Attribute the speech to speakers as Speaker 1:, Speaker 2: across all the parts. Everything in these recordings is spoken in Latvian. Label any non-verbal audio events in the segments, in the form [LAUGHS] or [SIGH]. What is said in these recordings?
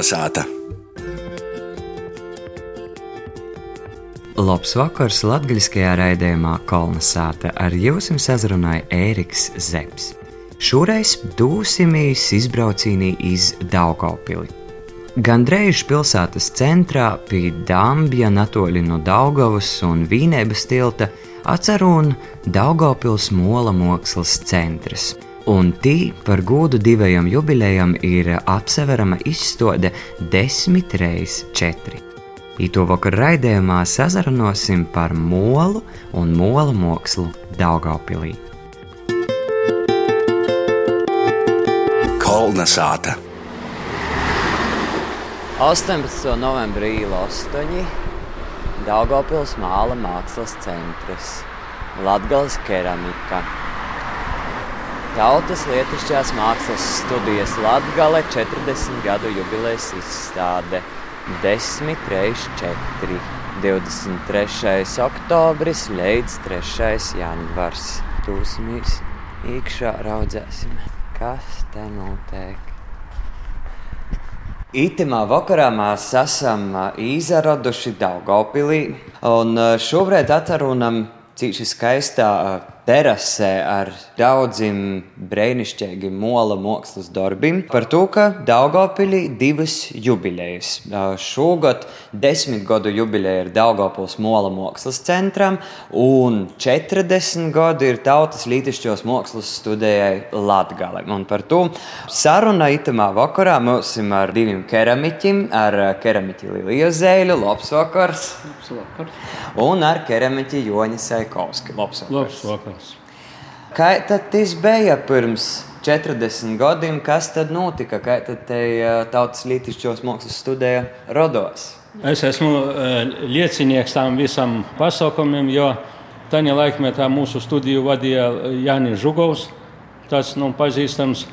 Speaker 1: Kalnasāta!
Speaker 2: Labs vakars latgaļiskajā raidījumā Kalnasāta ar jums sazrunāja Ēriks Zepsi. Šoreiz dūsimīs izbraucīnī iz Daugavpili. Gandrīz pilsētas centrā pie Dambja, Natoļi no Daugavas un Vīnēbas tilta atcerun Daugavpils mola mākslas centrs. Un tī par godu divajam jubilejam ir apseverama izstāde desmit reizes četri. Īto vakar raidījumā sazaranosim par molu un mola mākslu Daugavpilī.
Speaker 1: Kolna sāta!
Speaker 2: 18. novembrī 8. Daugavpils māla mākslas centrs, Latgales keramika. Tautas lietišķās mākslas studijas Latgale 40 gadu jubilejas izstāde 10 reiz 4. 23. oktobris līdz 3. janvars. Tūsmīs iekšā raudzēsim, kas te notiek. Itemā vakarā mēs esam izraduši Daugopilī, un šobrīd atrunam cīši skaistā terasē ar daudziem brīnišķīgiem mola mākslas darbiem par to, ka Daugopilī divas jubilejas. Šogad desmit gadu jubileja ir Daugopils mola mākslas centram, un 40 gadi ir Tautas lītišķos mākslas studijai Latgale. Un par to saruna itamā vakarā mums ir ar diviem keramiķiem, ar keramiķi Liliju Zēļu, labs vakars!
Speaker 3: Labs vakars!
Speaker 2: Un ar keramiķi Joņa Saikovski, labs vakars!
Speaker 3: Labs vakars.
Speaker 2: Kā tas bija pirms 40 gadiem? Kas tad notika? Kā tad te tautas lītišķos mākslas studija rados?
Speaker 3: Es esmu liecinieks tam visam pasaukumam, jo tajā laikmetā mūsu studiju vadīja Jānis Žugovs, tas nu, pazīstams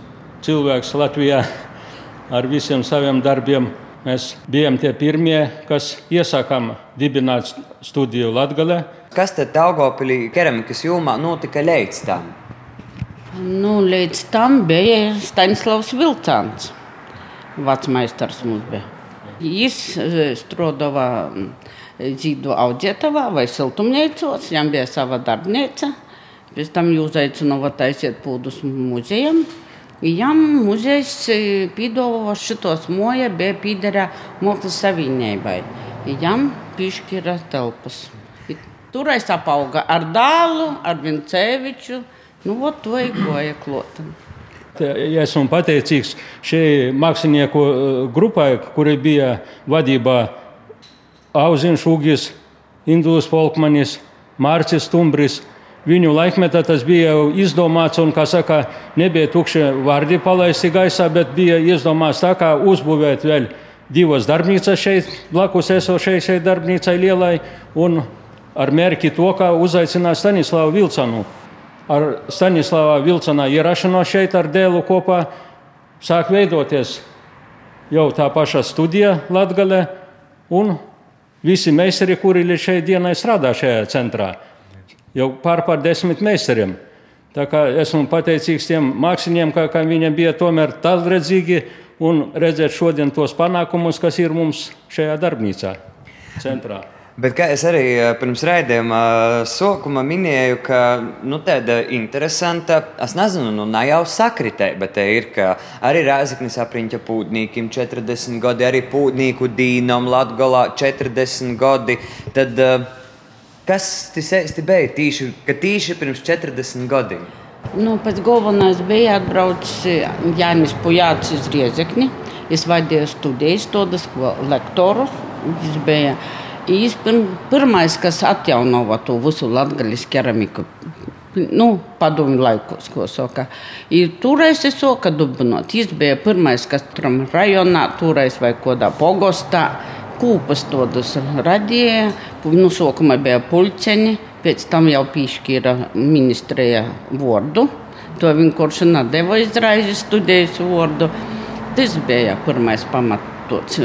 Speaker 3: cilvēks Latvijā [LAUGHS] ar visiem saviem darbiem. Mēs bijām tie pirmie, kas iesākām dibināt studiju Latvijā.
Speaker 2: Kas tad Daugopilī keramikas jomā notika līdz tam?
Speaker 4: Nu, līdz tam bija Stanislavs Vilcāns. Vecmeistars mums bija. Viņš strādāja zīdu audzētavā vai siltumnīcos, viņam bija sava darbnīca. Pēc tam jūs aicināt taisīt pūdus muzejam. Jām muzejs piedāvāja šitos moja, bija pīderā Mākslas savienībai. Jām piešķira telpas. Tur es apaugu ar dēlu, ar Vinceviču. Nu, ot, to ir goja klotam.
Speaker 3: Ja esmu pateicīgs šai mākslinieku grupai, kuri bija vadībā Auziņš Ugis, Induls Folkmanis, Mārcis Stumbris. Viņu laikmetā tas bija izdomāts, un, kā saka, nebija tukši vārdi palaisti gaisā, bet bija izdomāts tā, kā uzbūvēt vēl divas darbnīcas šeit, blakus esošai šai darbnīcai lielai, un ar mērķi to, kā uzaicināt Stanislavu Vilcanu. Ar Stanislava Vilcana ierašanos šeit ar dēlu kopā sāk veidoties jau tā paša studija Latgale un visi meistari, kuri līdz šai dienai strādā šajā centrā. Jau pār par desmit meistariem. Tā kā esmu pateicīgs tiem māksliniekiem, ka, ka viņiem bija tomēr tālredzīgi un redzēt šodien tos panākumus, kas ir mums šajā darbnīcā, centrā.
Speaker 2: Bet kā es arī pirms raidījuma sākuma minēju, ka nu, tāda interesanta, es nezinu, nu, ne jau sakritē, bet te ir, arī Rēzaknis apriņķa pūtnīkim 40 gadi, arī pūtnīku dīnam Latgolā 40 gadi. Tad, kas tas īsti bija tīši, tīši pirms 40 gadiem?
Speaker 4: Nu, pēc galvenais bija atbraucis Jānis Pujāts uz Riezekni. Es vadīju studijas, todas lektorus. Viņš bija Viņš pirmais, kas atjaunoja to visu latgaļas keramiku. Nu, padomju laikos, ko saka. Ir toreiz es soka dubinot. Viņš bija pirmais, kas tam rajonā, toreiz vai kodā pogostā, kūpas todas radīja. Nu, sākumā bija pulceņi, pēc tam jau piešķīra ministrija vārdu. To vienkārši nedēva izraizi studijas vārdu. Tas bija pirmais pamats tāds,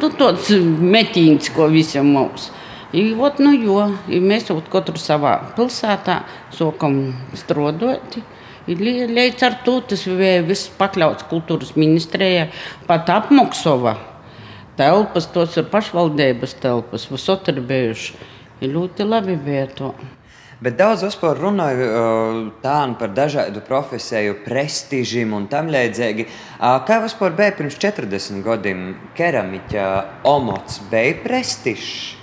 Speaker 4: nu, tāds metīns, ko visam mums. I, ot, nu, jo, i mēs ot, katru savā pilsētā sākam strādāt. Līdz ar to tas viss pakļauts kultūras ministrijai, pat apmaksova telpas, tos ir pašvaldības telpas, visot ir bijuši. Ļoti labi to.
Speaker 2: Bet daudz vispār runāja tā par dažādu profesiju, prestižiem un tam līdzīgi. Kā vispār bija pirms 40 gadiem keramiķa omots, bija prestižs?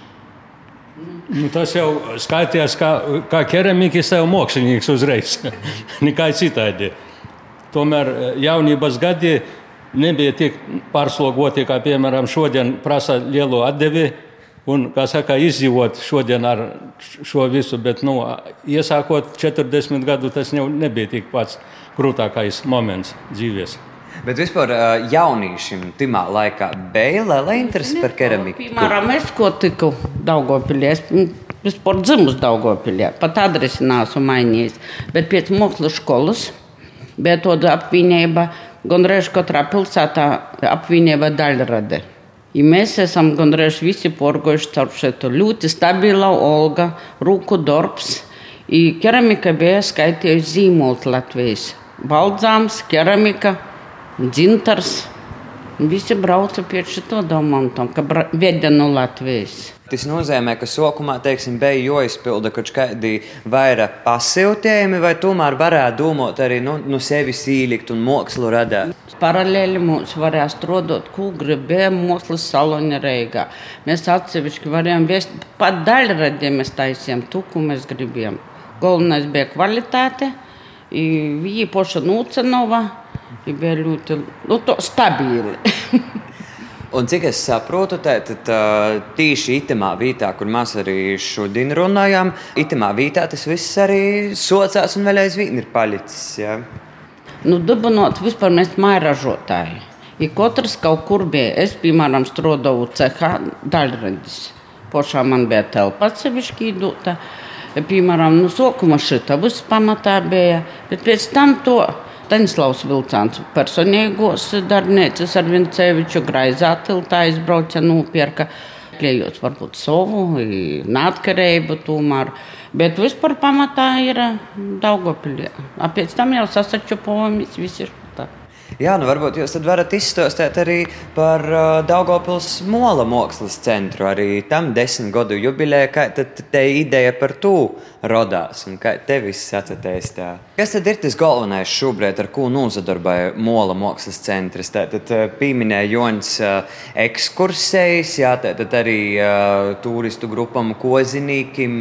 Speaker 3: Nu, tas jau skaitījās kā, kā keramikas, jau mākslinieks uzreiz. [LAUGHS] Nekā citādi. Tomēr jaunības gadi nebija tik pārslogoti, kā piemēram šodien prasa lielo atdevi. Un, kā saka, izdzīvot šodien ar šo visu, bet, nu, iesākot 40 gadu, tas jau nebija tik pats krūtākais moments dzīvēm.
Speaker 2: Bet vispār jauniešiem timā laikā bija liela interese par keramiku.
Speaker 4: Piemēram, es ko tiku Daugopilī. Es vispār dzimus Daugopilī. Pat adresi nāsu mainījis. Bet pēc mākslas skolas bija tāda apvienība, gandrīz katrā pilsētā apvienība daļrade. Ja mēs esam gandrīz visi porgojuši caur šo ļoti stabilu olga, rūku darbs. Keramika bija skaitījusi zīmols Latvijas. Baldzāms, keramika, dzintars. Visi brauca pie šito domantam, ka veda no Latvijas.
Speaker 2: Tas nozīmē, ka sākumā teiksim, bija jāizpilda kaut kādi vairāk pasūtījumi, vai tomēr varētu domāt arī nu, no sevis īlikt un mākslu radīt.
Speaker 4: Paralēli mums varēja strādāt, ko gribējām mākslas salonā Reigā. Mēs atsevišķi varējām viest, pat daļradiem mēs taisījām to, ko mēs gribējām. Galvenais bija kvalitāte, viņa poša Nūcenova ja bija ļoti nu, stabili. [LAUGHS]
Speaker 2: Un cik es saprotu, tad tieši itamā vietā, kur mēs arī šodien runājām, itamā vietā tas viss arī socās un vēl aizvien ir palicis. Ja?
Speaker 4: Nu, dubinot, vispār mēs mairažotāji. Ja katrs kaut kur bija, es, piemēram, strādāju cehā daļradis. Pošā man bija telpa atsevišķi īdota. Piemēram, nu, sokuma šita viss pamatā bija, bet pēc tam to Stanislavs Vilcāns personīgos darbnīcas ar Vinceviču graizā tiltā izbrauca nopirka. Kliejot varbūt savu neatkarību tomēr. Bet vispār pamatā ir Daugopilī. Pēc tam jau sasačupojamies visi.
Speaker 2: Jā, nu varbūt jūs varat izstāstīt arī par uh, Daugopils mola mākslas centru. Arī tam desmit gadu jubilejā, kā te ideja par to radās un kā te viss atcerēties. Kas tad ir tas galvenais šobrīd, ar ko nozadarboja mola mākslas centrs? Tad pieminēja Jons uh, ekskursijas, jā, tad arī uh, turistu grupam kozinīkim.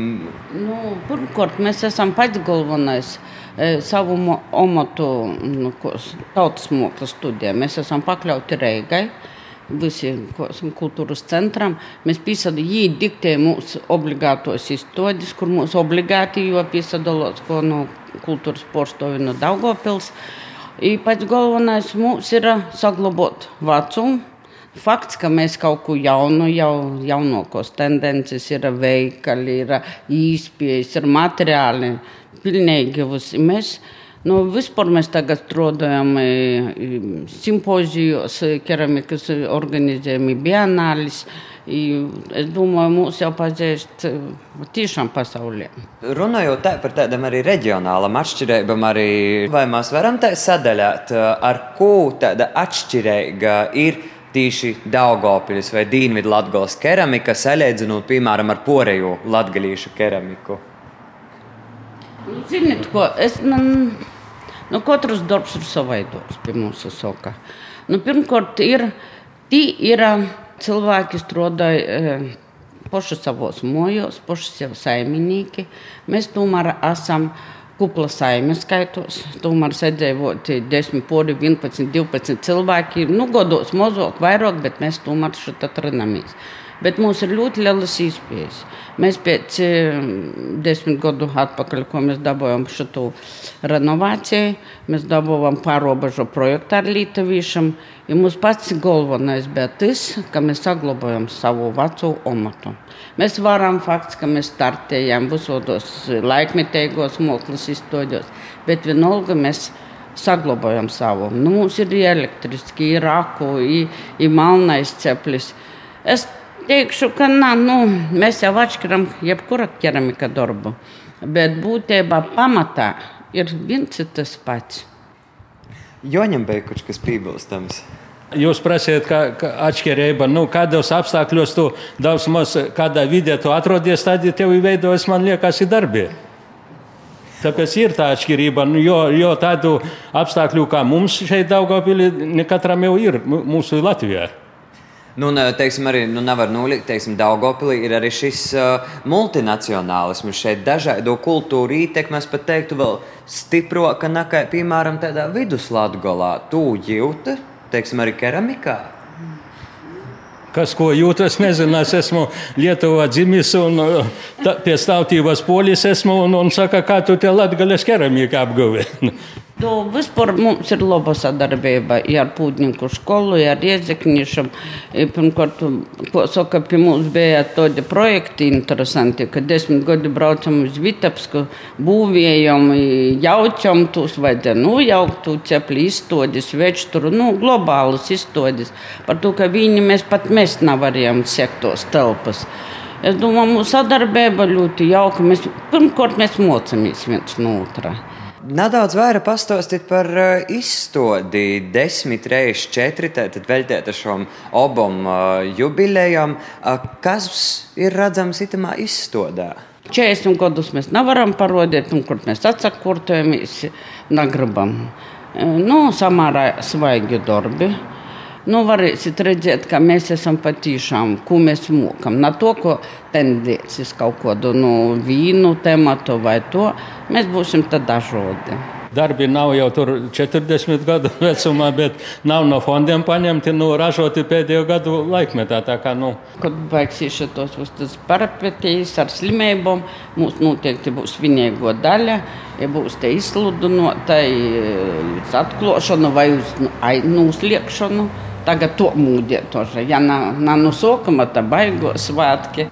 Speaker 4: Nu, pirmkārt, mēs esam pats galvenais savu omatu nu, tautas mākslas studijā. Mēs esam pakļauti Reigai. Visi kultūras centram. Mēs pīsādām, viņi diktē mūsu obligātos izstādes, kur mums obligāti jau piesadalās no kultūras porstovi no Daugopils. I pats galvenais mums ir saglabāt vecumu. Fakts, ka mēs kaut ko jaunu, jau jaunākos tendences ir veikali, ir īspējas, ir materiāli pilnīgi visi. Mēs, nu, vispār mēs tagad strādājam simpozijos, keramikas organizējam bienālis. Es domāju, mūs jau pazīst tiešām pasaulē.
Speaker 2: Runājot tā par tādām arī reģionālām atšķirībām, arī vai mēs varam tā sadaļāt, ar ko tāda atšķirīga ir tīši Daugopils vai Dīnvidu Latgales keramika, salīdzinot, piemēram, ar porejo latgalīšu keramiku?
Speaker 4: Ziniet, ko es. Man, nu, katrs darbs ir savaidots pie mūsu soka. Nu, pirmkārt, ir, ir cilvēki strādāja paši savos mojos, paši sev saimnieki. Mēs tomēr esam kupla saimnes skaitos. Tomēr sēdējot 10, 11, 12 cilvēki. Nu, godos mazāk, vairāk, bet mēs tomēr šeit atrodamies. Bet mums ir ļoti lielas iespējas. Mēs pēc desmit gadu atpakaļ, ko mēs dabūjām šo renovāciju, mēs dabūjām pārobežu projektu ar Lietuviešiem. Ja mums pats galvenais bija tas, ka mēs saglabājam savu veco omatu. Mēs varam fakts, ka mēs startējam visos laikmetīgos mākslas izstāļos, bet vienalga mēs saglabājam savu. Nu, mums ir elektriski, ir aku, ir, ir malnais ceplis. Es teikšu, ka nā, nu, mēs jau atšķiram jebkura keramika darbu. Bet būtībā pamatā ir viens ir tas pats.
Speaker 2: Joņam bija kaut kas piebilstams.
Speaker 3: Jūs prasiet, kā, kā atšķirība, nu, kādos apstākļos tu daudz maz kādā vidē tu atrodies, tad tev ir veidojas, man liekas, ir darbi. Tāpēc ir tā atšķirība, nu, jo, jo tādu apstākļu kā mums šeit Daugavpilī, ne katram jau ir mūsu Latvijā.
Speaker 2: Nu, teiksim, arī nu, nevar nolikt, teiksim, Daugopilī ir arī šis uh, multinacionālisms, šeit dažādo kultūru ietekme, es pat teiktu, vēl stiprāka nekā, piemēram, tādā viduslatgolā. Tu jūti teiksim, arī keramikā?
Speaker 3: Kas ko jūt, es nezinu. Es esmu Lietuvā dzimis un tā, pie tautības polis esmu un, un saka, kā tu te latgaļas keramika apguvi. [LAUGHS]
Speaker 4: Nu, vispār mums ir laba sadarbība ja ar Pūtņu skolu, ja ar Iezeknišam. Pirmkārt, ko saka, pie mums bija tādi projekti interesanti, ka desmit gadi braucam uz Vitebsku, būvējam, jaučam tos, vajadzēja nojaukt, tu cepli izstodis, večturu, nu, globālas izstodis. Par to, ka viņi mēs pat mēs nevarējām sekt tos telpas. Es domāju, mūsu sadarbība ļoti jauka. Mēs, pirmkārt, mēs mocamies viens no otra.
Speaker 2: Nedaudz vairāk pastāstīt par uh, izstādi desmit reizes četri, tad veltēta šom obam uh, jubilejam. Kas ir redzams itamā izstādē?
Speaker 4: 40 gadus mēs nevaram parādīt, un kur mēs atsakotojamies, negribam. Nu, samērā svaigi darbi. Nu, varēsiet redzēt, ka mēs esam patiešām, ko mēs mokam. Ne to, ko tendences kaut kādu nu, vīnu tematu vai to, mēs būsim tad dažādi.
Speaker 3: Darbi nav jau 40 gadu [LAUGHS] vecumā, bet nav no fondiem paņemti, nu, ražoti pēdējo gadu laikmetā. Kā, nu.
Speaker 4: Kad beigsies šis parapetījis ar slimībām, mums noteikti būs vienīgo daļa. Ja būs te izsludinota, atklošana vai uz nu, nūsliekšanu. Nu, Tagad to mūģēt, ja nav na, no sākuma, tad baigo svētki.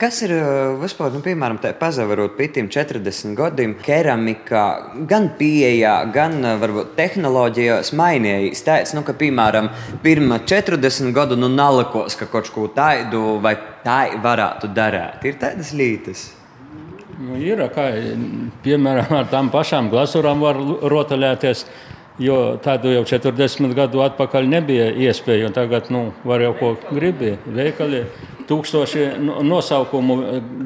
Speaker 2: Kas ir vispār, nu, piemēram, pazavarot pitim 40 gadiem, keramikā, gan pieejā, gan varbūt tehnoloģijās mainījās? Tāds, nu, ka, piemēram, pirmā 40 gadu nu nalikos, ka kaut ko tādu vai tā varētu darīt. Ir tādas lietas.
Speaker 3: Nu, ir, kā, piemēram, ar tām pašām glazūrām var rotaļēties. Jo tādu jau 40 gadu atpakaļ nebija iespēja. Tagad nu, var jau ko gribi. Veikali tūkstoši nosaukumu,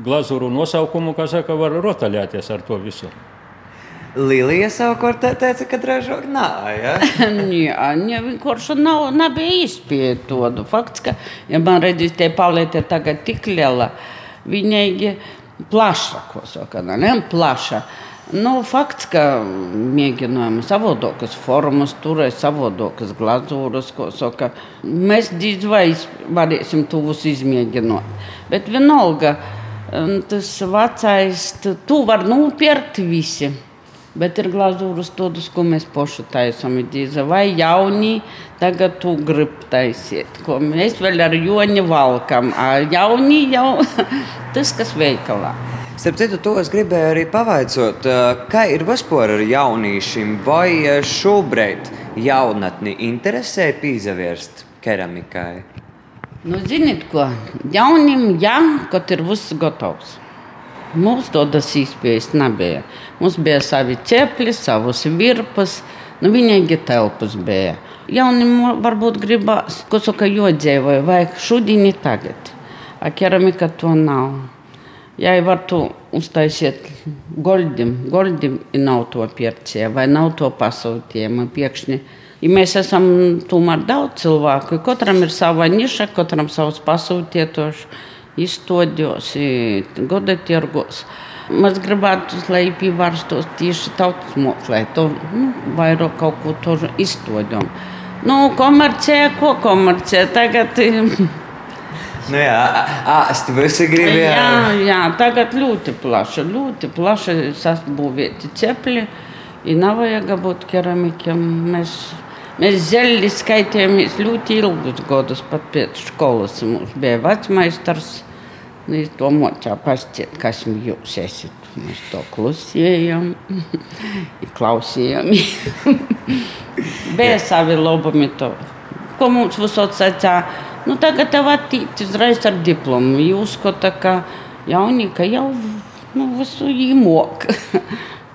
Speaker 3: glazūru nosaukumu, kas saka, var rotaļēties ar to visu.
Speaker 2: Līlija savukārt teica, ka drēžāk nav. Ja? [LAUGHS]
Speaker 4: Jā, viņa vienkārši nav, nebija izpēta to. Fakts, ka, ja man redzīs, tie palēti ir tagad tik liela, viņai plaša, ko saka, ne plaša. Nu, fakts, ka mēģinājām savādākas formas, turēt savādākas glazūras, ko saka. Mēs diez vai varēsim tos izmēģināt. Bet vienalga, tas vecais, tu var nopirkt visi. Bet ir glazūras tādas, ko mēs paši taisām. Vai jauni, tagad tu gribi taisīt. Ko mēs vēl ar joni valkam. Jauni jau [LAUGHS] tas, kas veikalā.
Speaker 2: Starp citu, to es gribēju arī pavaicot, kā ir vispār ar jauniešiem, vai šobrīd jaunatni interesē pīzavērst keramikai?
Speaker 4: Nu, ziniet, ko jaunim, jā, kad ir viss gatavs. Mums tādas iespējas nebija. Mums bija savi cepļi, savas virpas, nu, viņai telpas bija. Jaunim varbūt gribās, ko saka, jodzēvoja, vai šodien tagad. A keramika to nav. Ja ei varētu uztaisīt goldim, goldim nav to piercēju vai nav to pasūtījumu piekšņi. Ja mēs esam tomēr daudz cilvēku, katram ir sava niša, katram savs pasūtītos, izstādījos, goda tirgos. Mēs gribētu, lai pievērstos tieši tautas mākslē, to nu, vairāk kaut ko tur izstādījām. Nu, komercija, ko komercija tagad? [LAUGHS]
Speaker 2: Nu jā, āst visi grib. Jā.
Speaker 4: jā, jā, tagad ļoti plaša, ļoti plaša sasbūvēti cepļi. Ir nav vajag būt keramikiem. Mēs, mēs zeļi skaitījāmies ļoti ilgus gadus, pat pēc skolas. Mums bija vecmaistars. Mēs to mocā pašķiet, kas jūs esat. Mēs to klusējam, [LAUGHS] klausījāmies. [LAUGHS] bija savi labumi to, ko mums visot sacīja Nu, tagad tev attīstīts uzreiz ar diplomu. Jūs kā jaunīka jau nu, visu īmok. [LAUGHS]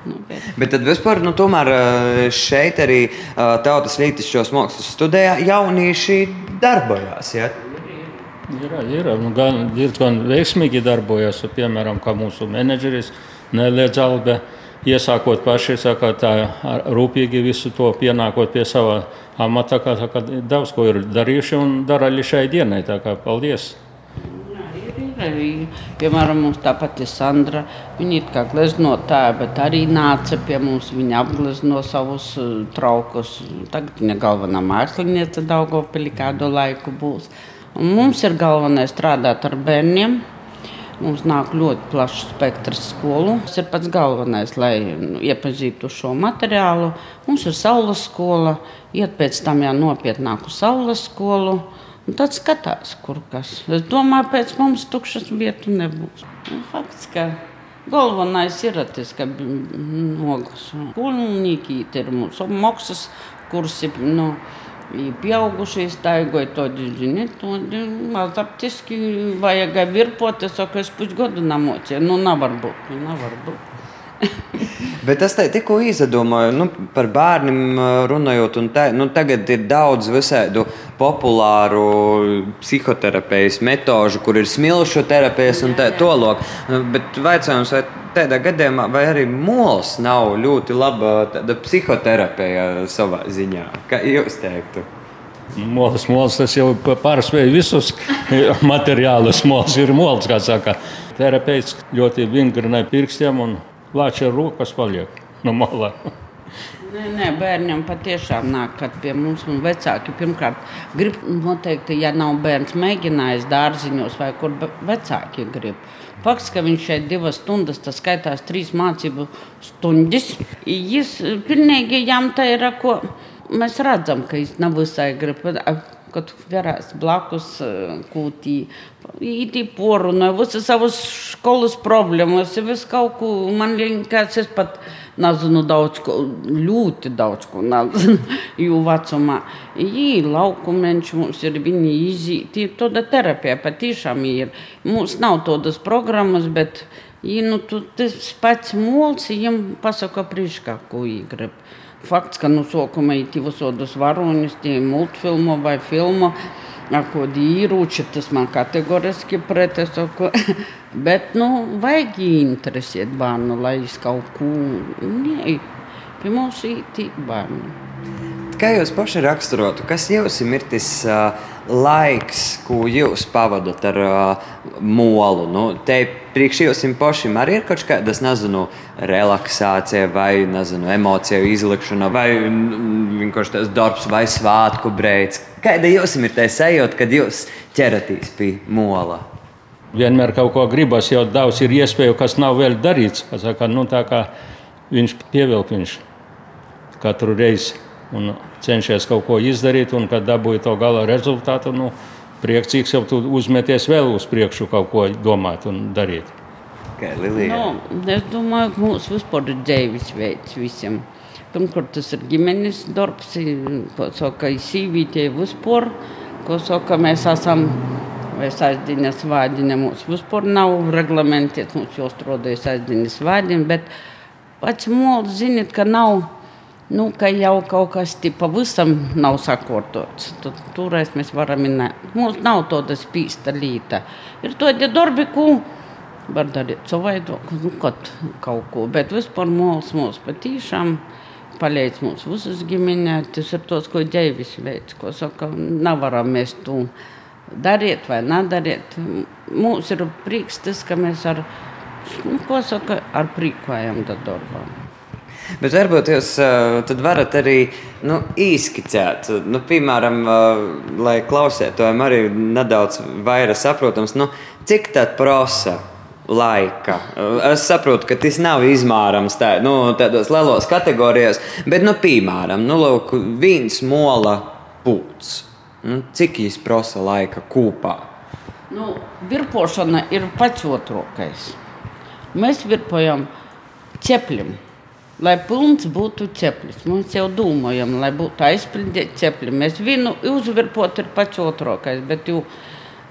Speaker 4: Nu, bet.
Speaker 2: Bet tad vispār, nu, tomēr šeit arī tautas lītišķos mākslus studijā jaunieši darbojās. Ja?
Speaker 3: Ir, ir, nu, gan, ir gan veiksmīgi darbojas, piemēram, kā mūsu menedžeris Nelēdz Albe. Iesākot paši, saka, tā rūpīgi visu to pienākot pie sava amata, kā, kā daudz ko ir darījuši un dara arī šai dienai. Tā kā paldies!
Speaker 4: Arī, piemēram, mums tāpat ir Sandra. Viņa ir kā gleznotāja, bet arī nāca pie mums. Viņa apglezno savus uh, traukus. Tagad viņa galvenā māksliniece Daugopilī kādu laiku būs. Un mums ir galvenais strādāt ar bērniem. Mums nāk ļoti plašs spektrs skolu. Tas ir pats galvenais, lai nu, iepazītu šo materiālu. Mums ir saules skola, iet pēc tam jau nopietnāku saules skolu. Un tad skatās, kur kas. Es domāju, pēc mums tukšas vietu nebūs. Un fakts, ka galvenais ir tas, ka nogas. Kulnīgi ir mūsu maksas kursi. Nu, Pieaugušie staigoja to diži, to mazaptiski vajag virpoties, o kas pusgadu namocē. Nu, nevar būt, nu, nevar būt. [LAUGHS]
Speaker 2: Bet tas tā tikko izdomāju nu, par bērniem runājot. Te, nu, tagad ir daudz visādu populāru psihoterapijas metožu, kur ir smilšu terapijas un tā tālāk. Bet jautājums, vai tādā gadījumā, vai arī mols nav ļoti laba psihoterapija savā ziņā? Kā jūs teiktu?
Speaker 3: Mols, mols, tas jau pārspēja visus [LAUGHS] materiālus. Mols ir mols, kā saka. Terapeits ļoti vingrināja pirkstiem un Lāča rokas paliek no malā.
Speaker 4: Nē, nē, bērnam patiešām nāk pie mums. Vecāki pirmkārt grib noteikti, ja nav bērns mēģinājis dārziņos vai kur vecāki grib. Fakts, ka viņš šeit divas stundas, tas skaitās trīs mācību stundas. Viņš pilnīgi jām tā ir, ko mēs redzam, ka viņš nav visai grib kad verās blakus kūtī. Īti porunāja visas savas skolas problēmas, visu kaut ko. Man liekas, es pat nezinu daudz ko, ļoti daudz ko nezinu, jo vecumā. Jī laukumenš [LAUGHS] mums ir, viņi izīti, tāda terapija patiešām ir. Mums nav tādas programmas, bet, jī, nu, tu, tas pats mols, viņam pasaka priekšā, ko viņi grib. Nu sākumā ir visādas varoņas, tie multfilmu vai filmu, ko īrūči, tas man kategoriski pret es saku. [LAUGHS] Bet, nu, vajag interesēt bērnu, lai es kaut ko, nē, pie mums ir tik bērnu.
Speaker 2: Kā jūs paši raksturotu, kas jums ir tas uh, laiks, ko jūs pavadat ar uh, molu? Nu, te priekš jums pašiem arī ir kaut kādas, nezinu, relaksācija vai, nezinu, emociju izlikšana vai vienkārši tas darbs vai svātku breids. Kāda jums ir tā sajūta, kad jūs ķeraties pie mola?
Speaker 3: Vienmēr kaut ko gribas, jau daudz ir iespēju, kas nav vēl darīts. Saka, nu, tā kā viņš pievilk viņš katru reizi un cenšies kaut ko izdarīt, un kad dabūji to gala rezultātu, nu, priecīgs jau tu uzmeties vēl uz priekšu kaut ko domāt un darīt.
Speaker 2: Kā Lilija?
Speaker 4: Nu, es domāju, ka mums vispār ir dzīves veids visiem. Pirmkārt, tas ir ģimenes darbs, ko saka, sīvītie vispār, ko saka, mēs esam vai saizdienas vādiņa. Mums vispār nav reglamentēts, mums jau strādājas saizdienas vādiņa, bet pats mols ziniet, ka nav Nu, ka jau kaut kas tāds pavisam nav sakārtots. Tad toreiz mēs varam minēt, mums nav tāda spīsta līta. Ir tādi darbi, ko var darīt savādāk, nu, kaut ko. Bet vispār mūls mums patīšām. Palīdz mums visas ģimenē, tas ir tos, ko ģēvis veids, ko saka, nevaram mēs to darīt vai nedarīt. Mums ir prieks tas, ka mēs ar, nu, ko saka, ar prīkojam darbam.
Speaker 2: Bet varbūt jūs uh, varat arī nu, izskicēt, nu, piemēram, uh, lai klausētājiem arī nedaudz vairāk saprotams, nu, cik tā prasa laika. Es saprotu, ka tas nav izmērams tā, nu, tādos lielos kategorijos, bet, nu, piemēram, nu, lūk, viens mola pūts. Nu, cik viņš prasa laika kopā?
Speaker 4: Nu, virpošana ir pats otrākais. Mēs virpojam ķeplim lai pilns būtu ceplis. Mēs jau domājam, lai būtu aizpildīti cepli. Mēs vienu uzvirpot ir pats otrākais, bet jau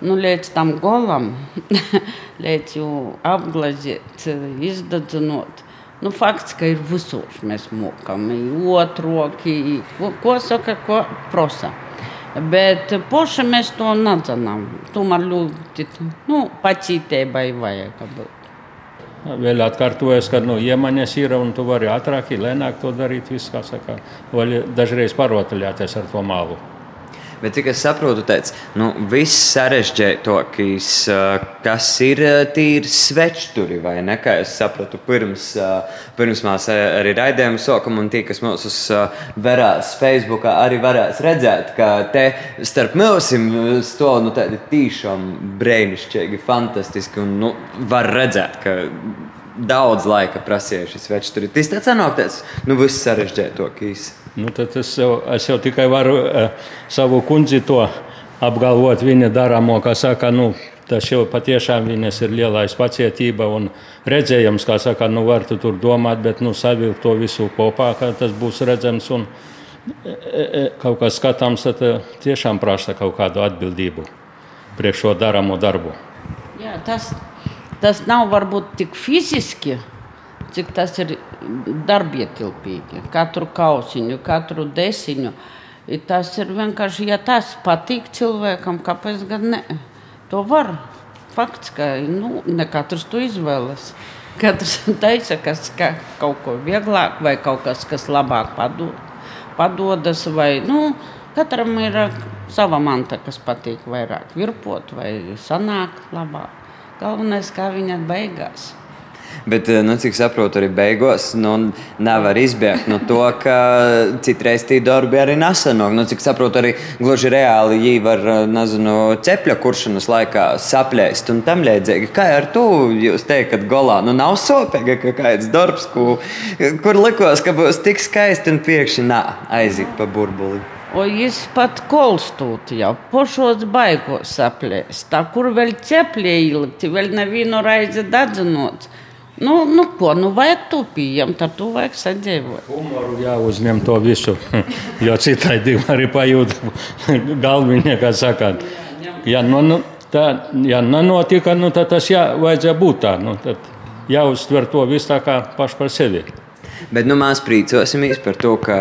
Speaker 4: nu, līdz tam golam, [LAUGHS] līdz jau apglazīt, izdadzinot. Nu, fakts, ka ir visur mēs mokam, otroki, ko, ko saka, ko prasa. Bet poši mēs to nedzinām. Tomēr ļoti nu, pacītībai vajag būt.
Speaker 3: Vēl atkārtojas, ka nu, iemaņas ir un tu vari ātrāk, lēnāk to darīt. Viss, saka, vai dažreiz parotaļāties ar to mālu.
Speaker 2: Bet, cik es saprotu, teic, nu, viss sarežģītākais, kas ir tīri svečturi, vai ne? Kā es sapratu, pirms, pirms mēs arī raidījumu sākam, un tie, kas mūs verās Facebook, arī varēs redzēt, ka te starp mūsim stāv nu, tādi tiešām brīnišķīgi, fantastiski, un nu, var redzēt, ka daudz laika prasīja šis svečturi. Tas tāds sanāktais, nu, viss sarežģītākais.
Speaker 3: Nu, tad es jau, es jau tikai varu uh, savu kundzi to apgalvot. Viņa darāmo, kā saka, nu, tas jau patiešām viņas ir lielais pacietība un redzējums, kā saka, nu var tu tur domāt, bet nu savilkt to visu kopā, ka tas būs redzams un e, e, kaut kas skatāms, tad tiešām prasa kaut kādu atbildību priekš šo darāmo darbu.
Speaker 4: Jā, tas, tas nav varbūt tik fiziski, cik tas ir darbietilpīgi. Katru kausiņu, katru desiņu. Tas ir vienkārši, ja tas patīk cilvēkam, kāpēc gan ne? To var. Fakts, ka nu, ne katrs to izvēlas. Katrs [LAUGHS] teica, kas ka kaut ko vieglāk vai kaut kas, kas labāk padod, padodas. Vai, nu, katram ir sava manta, kas patīk vairāk virpot vai sanāk labāk. Galvenais, kā viņa beigās.
Speaker 2: Bet, eh, nu, cik saprotu, arī beigās nu, nevar izbēgt no to, ka citreiz tie darbi arī nesanāk. Nu, cik saprotu, arī gluži reāli viņi var eh, nezinu, cepļa kuršanas laikā saplēst un tam līdzīgi. Kā ar to jūs teikat, golā? Nu, nav sopīgi, ka kāds darbs, ku, kur likos, ka būs tik skaisti un pēkšņi aiziet pa burbuli.
Speaker 4: O jis pat kolstūt jau, pošos baigos saplēst. Tā, kur vēl cepļie ielikt, vēl nevienu raizi dadzinot. Nu, nu, ko, nu, vajag to pieņemt, ar to vajag sadzīvot.
Speaker 3: Humoru jāuzņem to visu, jo citādi arī pajūt [LAUGHS] galviņā, kā sakāt. Ja, nu, nu, tā, ja nenotika, nu, tad tas jā, vajadzēja būt tā. Nu, tad jāuztver to visu tā kā paši par sevi.
Speaker 2: Bet nu, mēs priecosimies par to, ka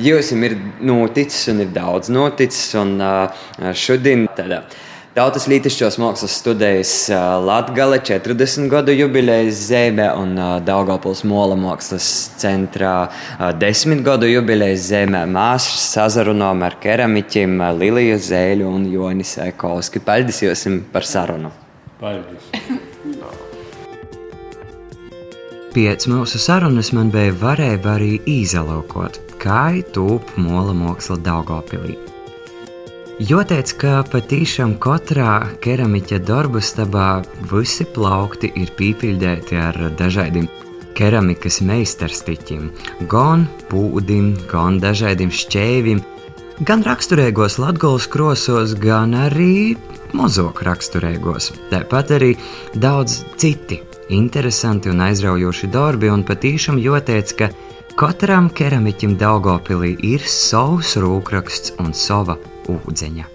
Speaker 2: jums ir noticis un ir daudz noticis. Un šodien tādā Tautas lītišķos mākslas studijas Latgale 40 gadu jubilejas zīmē un Daugavpils Mola mākslas centrā 10 gadu jubilejas zīmē mēs sazarunām ar keramiķiem Liliju Zēļu un Jonis Ekovski. Paldies jums par sarunu!
Speaker 3: Paldies! [LAUGHS]
Speaker 2: Pēc mūsu sarunas man bija varēja arī izalokot, kā ir tūp mola māksla Daugavpilī. Jo teica, ka patīšām katrā keramiķa darbu stabā visi plaukti ir pīpildēti ar dažādiem keramikas meistarstiķiem, gan pūdim, gan dažādiem šķēvim, gan raksturīgos latgolas krosos, gan arī mozok raksturīgos. Tāpat arī daudz citi interesanti un aizraujoši darbi, un patīšām joteic, ka katram keramiķim Daugopilī ir savs rūkraksts un sava pobudzenia.